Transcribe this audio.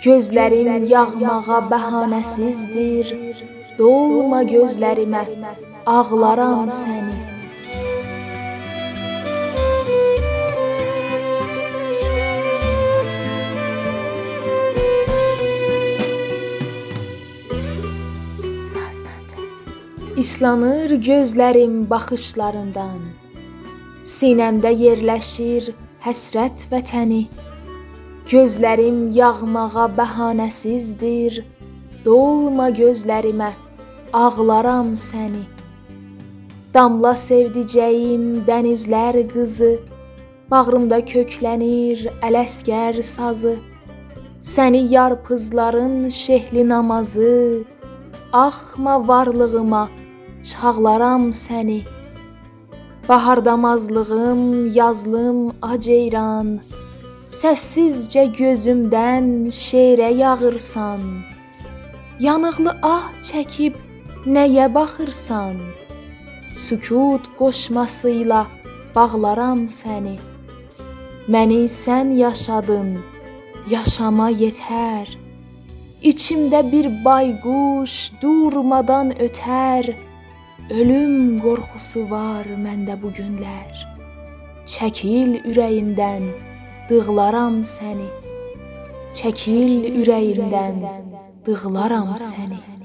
Gözlərim yağmağa bəhanəsizdir. Dolma gözlərimə, ağlaram səni. İslanır gözlərim baxışlarından. Sinəmdə yerləşir həsrət vətəni. Gözlərim yağmağa bəhanəsizdir. Dolma gözlərimə, ağlaram səni. Damla sevdicəyim dənizlər qızı, bağrımda köklənir Ələsgər sazı. Səni yarpızların şehli namazı, axma varlığıma çağlaram səni. Bahardamazlığım, yazlım aceyran, Səssizcə gözümdən şeirə yağırsan. Yanıqlı ah çəkib nəyə baxırsan? Sükut qoşmasıyla bağlaram səni. Məni sən yaşadın, yaşama yetər. İçimdə bir bayquş durmadan ötər. Ölüm qorxusu var məndə bu günlər. Çəkil ürəyimdən, dığlaram səni. Çəkil ürəyimdən, dığlaram səni.